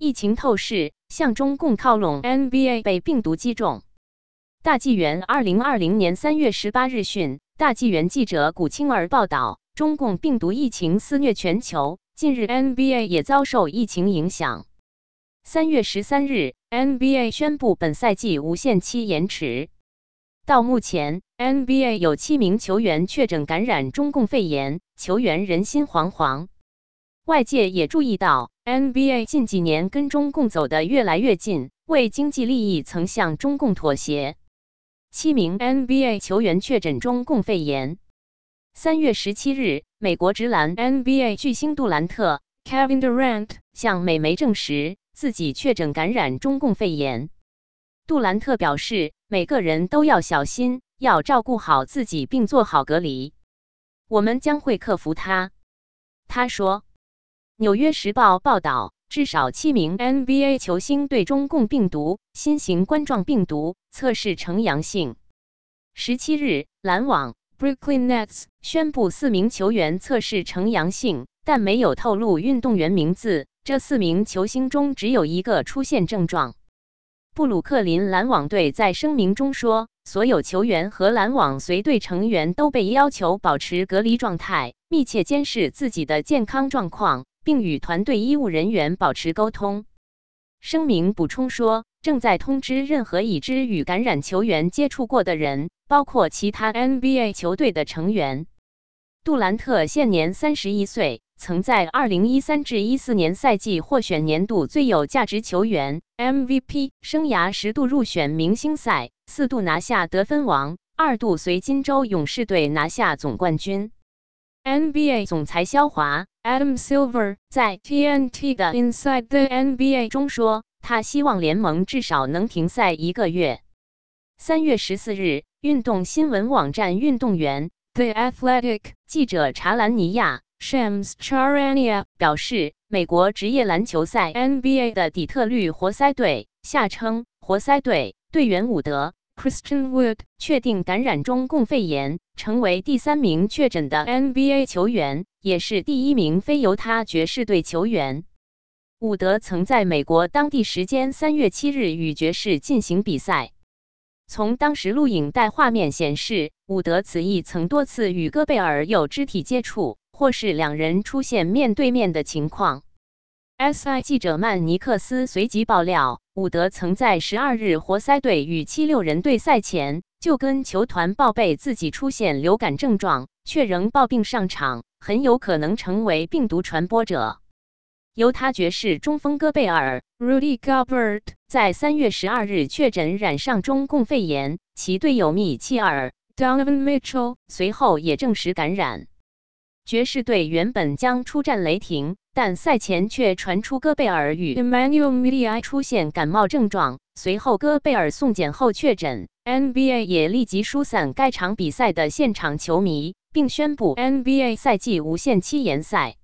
疫情透视向中共靠拢，NBA 被病毒击中。大纪元二零二零年三月十八日讯，大纪元记者古青儿报道，中共病毒疫情肆虐全球，近日 NBA 也遭受疫情影响。三月十三日，NBA 宣布本赛季无限期延迟。到目前，NBA 有七名球员确诊感染中共肺炎，球员人心惶惶。外界也注意到。NBA 近几年跟中共走得越来越近，为经济利益曾向中共妥协。七名 NBA 球员确诊中共肺炎。三月十七日，美国职篮 NBA 巨星杜兰特 Kevin Durant 向美媒证实自己确诊感染中共肺炎。杜兰特表示，每个人都要小心，要照顾好自己，并做好隔离。我们将会克服它，他说。《纽约时报》报道，至少七名 NBA 球星对中共病毒新型冠状病毒测试呈阳性。十七日，篮网 Brooklyn Nets 宣布四名球员测试呈阳性，但没有透露运动员名字。这四名球星中只有一个出现症状。布鲁克林篮网队在声明中说，所有球员和篮网随队成员都被要求保持隔离状态，密切监视自己的健康状况。并与团队医务人员保持沟通。声明补充说，正在通知任何已知与感染球员接触过的人，包括其他 NBA 球队的成员。杜兰特现年三十一岁，曾在二零一三至一四年赛季获选年度最有价值球员 MVP，生涯十度入选明星赛，四度拿下得分王，二度随金州勇士队拿下总冠军。NBA 总裁肖华 Adam Silver 在 TNT 的 Inside the NBA 中说，他希望联盟至少能停赛一个月。三月十四日，运动新闻网站运动员 The Athletic 记者查兰尼亚 Shams Charania 表示，美国职业篮球赛 NBA 的底特律活塞队（下称活塞队）队员伍德。Christian Wood 确定感染中共肺炎，成为第三名确诊的 NBA 球员，也是第一名非犹他爵士队球员。伍德曾在美国当地时间三月七日与爵士进行比赛。从当时录影带画面显示，伍德此役曾多次与戈贝尔有肢体接触，或是两人出现面对面的情况。SI 记者曼尼克斯随即爆料，伍德曾在十二日活塞队与七六人队赛前就跟球团报备自己出现流感症状，却仍抱病上场，很有可能成为病毒传播者。犹他爵士中锋戈贝尔 （Rudy Gobert） 在三月十二日确诊染上中共肺炎，其队友米切尔 （Donovan Mitchell） 随后也证实感染。爵士队原本将出战雷霆。但赛前却传出戈贝尔与 Emmanuel Media 出现感冒症状，随后戈贝尔送检后确诊。NBA 也立即疏散该场比赛的现场球迷，并宣布 NBA 赛季无限期延赛。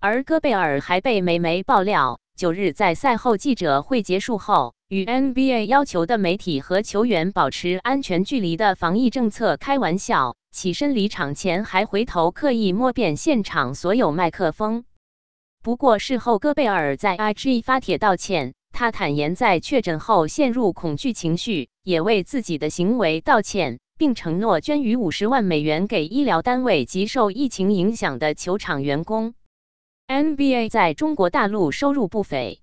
而戈贝尔还被美媒爆料，九日在赛后记者会结束后，与 NBA 要求的媒体和球员保持安全距离的防疫政策开玩笑，起身离场前还回头刻意摸遍现场所有麦克风。不过事后，戈贝尔在 IG 发帖道歉。他坦言，在确诊后陷入恐惧情绪，也为自己的行为道歉，并承诺捐予五十万美元给医疗单位及受疫情影响的球场员工。NBA 在中国大陆收入不菲，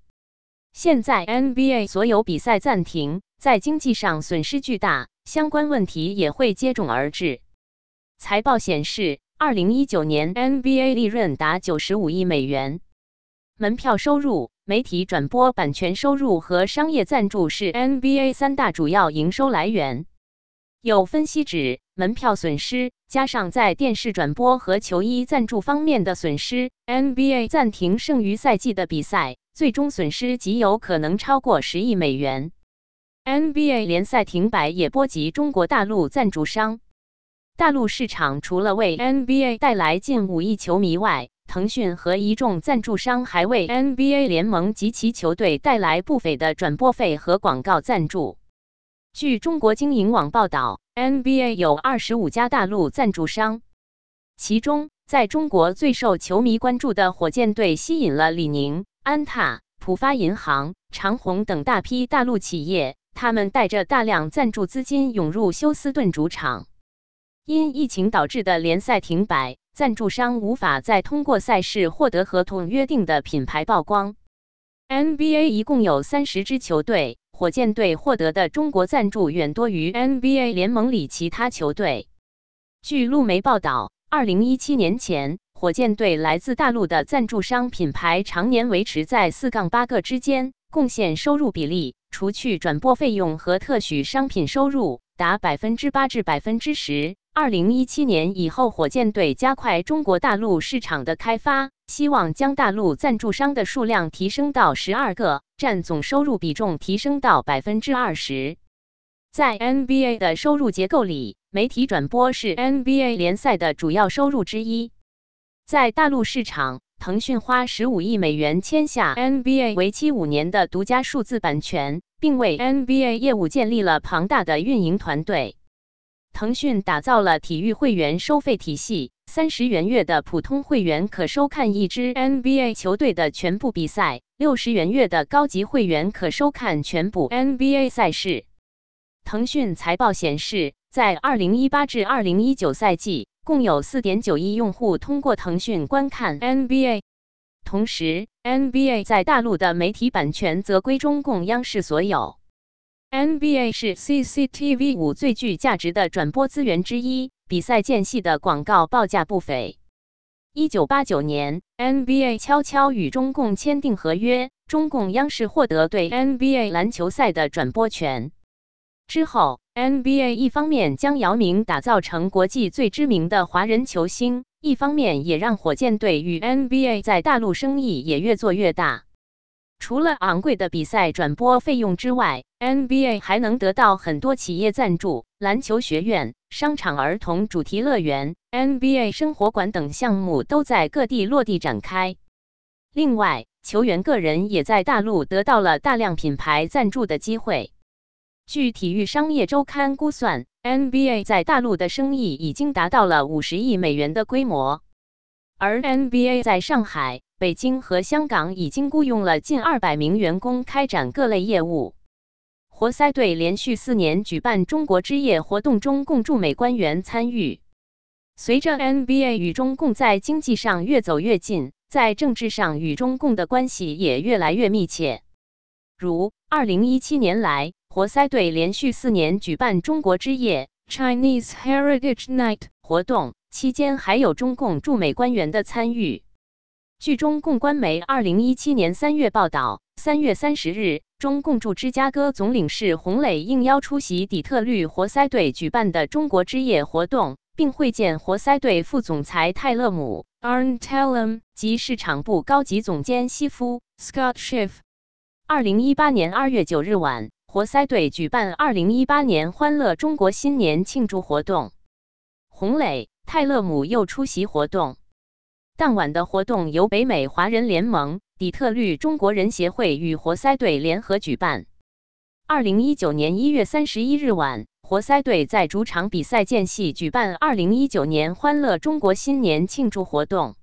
现在 NBA 所有比赛暂停，在经济上损失巨大，相关问题也会接踵而至。财报显示，二零一九年 NBA 利润达九十五亿美元。门票收入、媒体转播版权收入和商业赞助是 NBA 三大主要营收来源。有分析指，门票损失加上在电视转播和球衣赞助方面的损失，NBA 暂停剩余赛季的比赛，最终损失极有可能超过十亿美元。NBA 联赛停摆也波及中国大陆赞助商。大陆市场除了为 NBA 带来近五亿球迷外，腾讯和一众赞助商还为 NBA 联盟及其球队带来不菲的转播费和广告赞助。据中国经营网报道，NBA 有二十五家大陆赞助商，其中在中国最受球迷关注的火箭队吸引了李宁、安踏、浦发银行、长虹等大批大陆企业，他们带着大量赞助资金涌入休斯顿主场。因疫情导致的联赛停摆，赞助商无法再通过赛事获得合同约定的品牌曝光。NBA 一共有三十支球队，火箭队获得的中国赞助远多于 NBA 联盟里其他球队。据路媒报道，二零一七年前，火箭队来自大陆的赞助商品牌常年维持在四杠八个之间，贡献收入比例，除去转播费用和特许商品收入，达百分之八至百分之十。二零一七年以后，火箭队加快中国大陆市场的开发，希望将大陆赞助商的数量提升到十二个，占总收入比重提升到百分之二十。在 NBA 的收入结构里，媒体转播是 NBA 联赛的主要收入之一。在大陆市场，腾讯花十五亿美元签下 NBA 为期五年的独家数字版权，并为 NBA 业务建立了庞大的运营团队。腾讯打造了体育会员收费体系，三十元月的普通会员可收看一支 NBA 球队的全部比赛，六十元月的高级会员可收看全部 NBA 赛事。腾讯财报显示，在二零一八至二零一九赛季，共有四点九亿用户通过腾讯观看 NBA。同时，NBA 在大陆的媒体版权则归中共央视所有。NBA 是 CCTV 五最具价值的转播资源之一，比赛间隙的广告报价不菲。一九八九年，NBA 悄悄与中共签订合约，中共央视获得对 NBA 篮球赛的转播权。之后，NBA 一方面将姚明打造成国际最知名的华人球星，一方面也让火箭队与 NBA 在大陆生意也越做越大。除了昂贵的比赛转播费用之外，NBA 还能得到很多企业赞助，篮球学院、商场、儿童主题乐园、NBA 生活馆等项目都在各地落地展开。另外，球员个人也在大陆得到了大量品牌赞助的机会。据体育商业周刊估算，NBA 在大陆的生意已经达到了五十亿美元的规模，而 NBA 在上海。北京和香港已经雇佣了近二百名员工开展各类业务。活塞队连续四年举办中国之夜活动中共驻美官员参与。随着 NBA 与中共在经济上越走越近，在政治上与中共的关系也越来越密切。如二零一七年来，活塞队连续四年举办中国之夜 （Chinese Heritage Night） 活动，期间还有中共驻美官员的参与。据中共官媒二零一七年三月报道，三月三十日，中共驻芝加哥总领事洪磊应邀出席底特律活塞队举办的中国之夜活动，并会见活塞队副总裁泰勒姆 （Arn Tellem） 及市场部高级总监西夫 （Scott Schiff）。二零一八年二月九日晚，活塞队举办二零一八年欢乐中国新年庆祝活动，洪磊、泰勒姆又出席活动。当晚的活动由北美华人联盟、底特律中国人协会与活塞队联合举办。二零一九年一月三十一日晚，活塞队在主场比赛间隙举办二零一九年欢乐中国新年庆祝活动。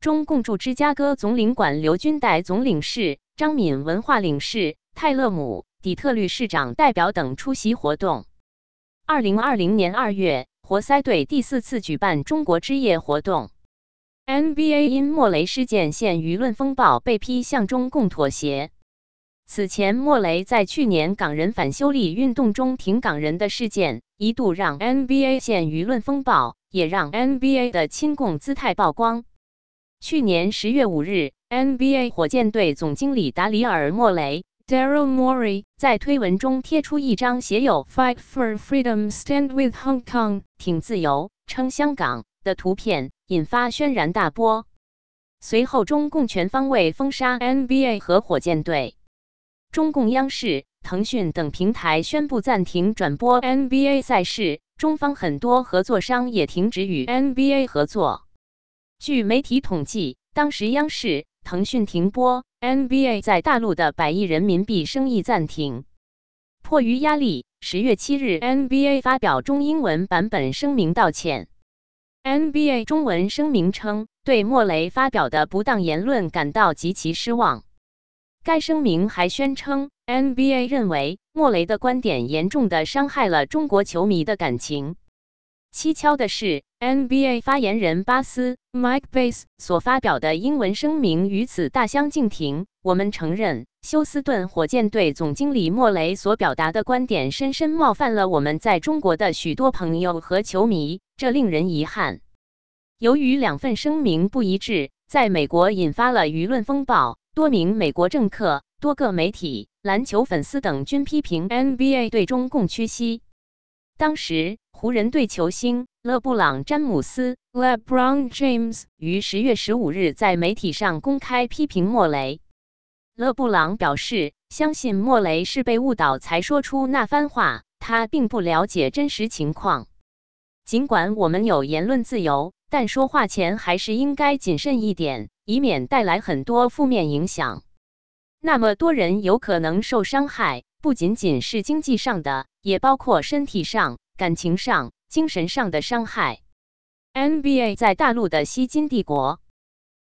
中共驻芝加哥总领馆刘军代总领事、张敏文化领事、泰勒姆、底特律市长代表等出席活动。二零二零年二月，活塞队第四次举办中国之夜活动。NBA 因莫雷事件现舆论风暴，被批向中共妥协。此前，莫雷在去年港人反修例运动中挺港人的事件，一度让 NBA 现舆论风暴，也让 NBA 的亲共姿态曝光。去年十月五日，NBA 火箭队总经理达里尔·莫雷 （Daryl Morey） 在推文中贴出一张写有 “Fight for Freedom, Stand with Hong Kong” 挺自由、称香港的图片。引发轩然大波。随后，中共全方位封杀 NBA 和火箭队，中共央视、腾讯等平台宣布暂停转播 NBA 赛事，中方很多合作商也停止与 NBA 合作。据媒体统计，当时央视、腾讯停播 NBA 在大陆的百亿人民币生意暂停。迫于压力，十月七日，NBA 发表中英文版本声明道歉。NBA 中文声明称，对莫雷发表的不当言论感到极其失望。该声明还宣称，NBA 认为莫雷的观点严重的伤害了中国球迷的感情。蹊跷的是，NBA 发言人巴斯 （Mike Bass） 所发表的英文声明与此大相径庭。我们承认，休斯顿火箭队总经理莫雷所表达的观点深深冒犯了我们在中国的许多朋友和球迷，这令人遗憾。由于两份声明不一致，在美国引发了舆论风暴。多名美国政客、多个媒体、篮球粉丝等均批评 NBA 对中共屈膝。当时，湖人队球星勒布朗·詹姆斯 （LeBron James） 于十月十五日在媒体上公开批评莫雷。勒布朗表示，相信莫雷是被误导才说出那番话，他并不了解真实情况。尽管我们有言论自由，但说话前还是应该谨慎一点，以免带来很多负面影响。那么多人有可能受伤害。不仅仅是经济上的，也包括身体上、感情上、精神上的伤害。NBA 在大陆的吸金帝国。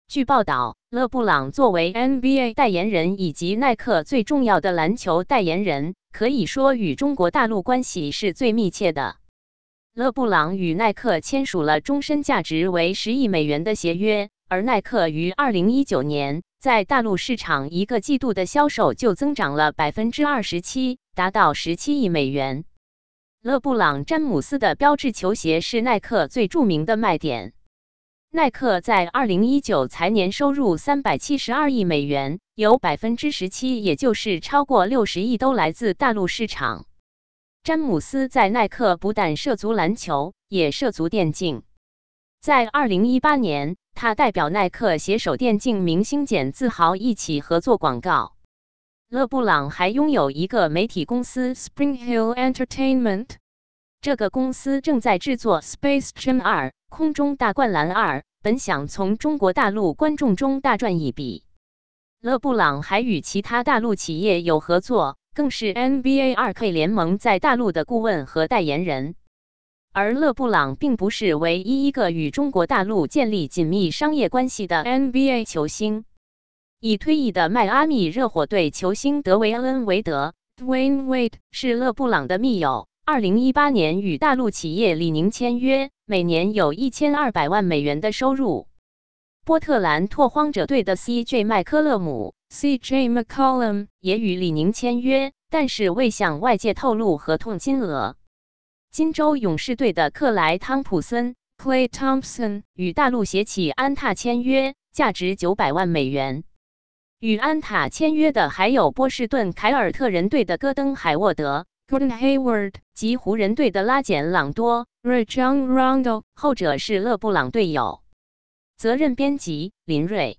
据报道，勒布朗作为 NBA 代言人以及耐克最重要的篮球代言人，可以说与中国大陆关系是最密切的。勒布朗与耐克签署了终身价值为十亿美元的协约，而耐克于二零一九年。在大陆市场，一个季度的销售就增长了百分之二十七，达到十七亿美元。勒布朗·詹姆斯的标志球鞋是耐克最著名的卖点。耐克在二零一九财年收入三百七十二亿美元，有百分之十七，也就是超过六十亿都来自大陆市场。詹姆斯在耐克不但涉足篮球，也涉足电竞。在二零一八年。他代表耐克携手电竞明星简自豪一起合作广告。勒布朗还拥有一个媒体公司 Spring Hill Entertainment，这个公司正在制作《Space Jam 二：空中大灌篮二》，本想从中国大陆观众中大赚一笔。勒布朗还与其他大陆企业有合作，更是 NBA 2K 联盟在大陆的顾问和代言人。而勒布朗并不是唯一一个与中国大陆建立紧密商业关系的 NBA 球星。已退役的迈阿密热火队球星德维恩·韦德 （Dwayne Wade） 是勒布朗的密友。2018年与大陆企业李宁签约，每年有一千二百万美元的收入。波特兰拓荒者队的 CJ 麦科勒姆 （CJ McCollum） 也与李宁签约，但是未向外界透露合同金额。金州勇士队的克莱·汤普森 （Clay Thompson） 与大陆协企安踏签约，价值九百万美元。与安塔签约的还有波士顿凯尔特人队的戈登·海沃德 （Gordon Hayward） 及湖人队的拉简·朗多 （Rajon Rondo），后者是勒布朗队友。责任编辑：林瑞。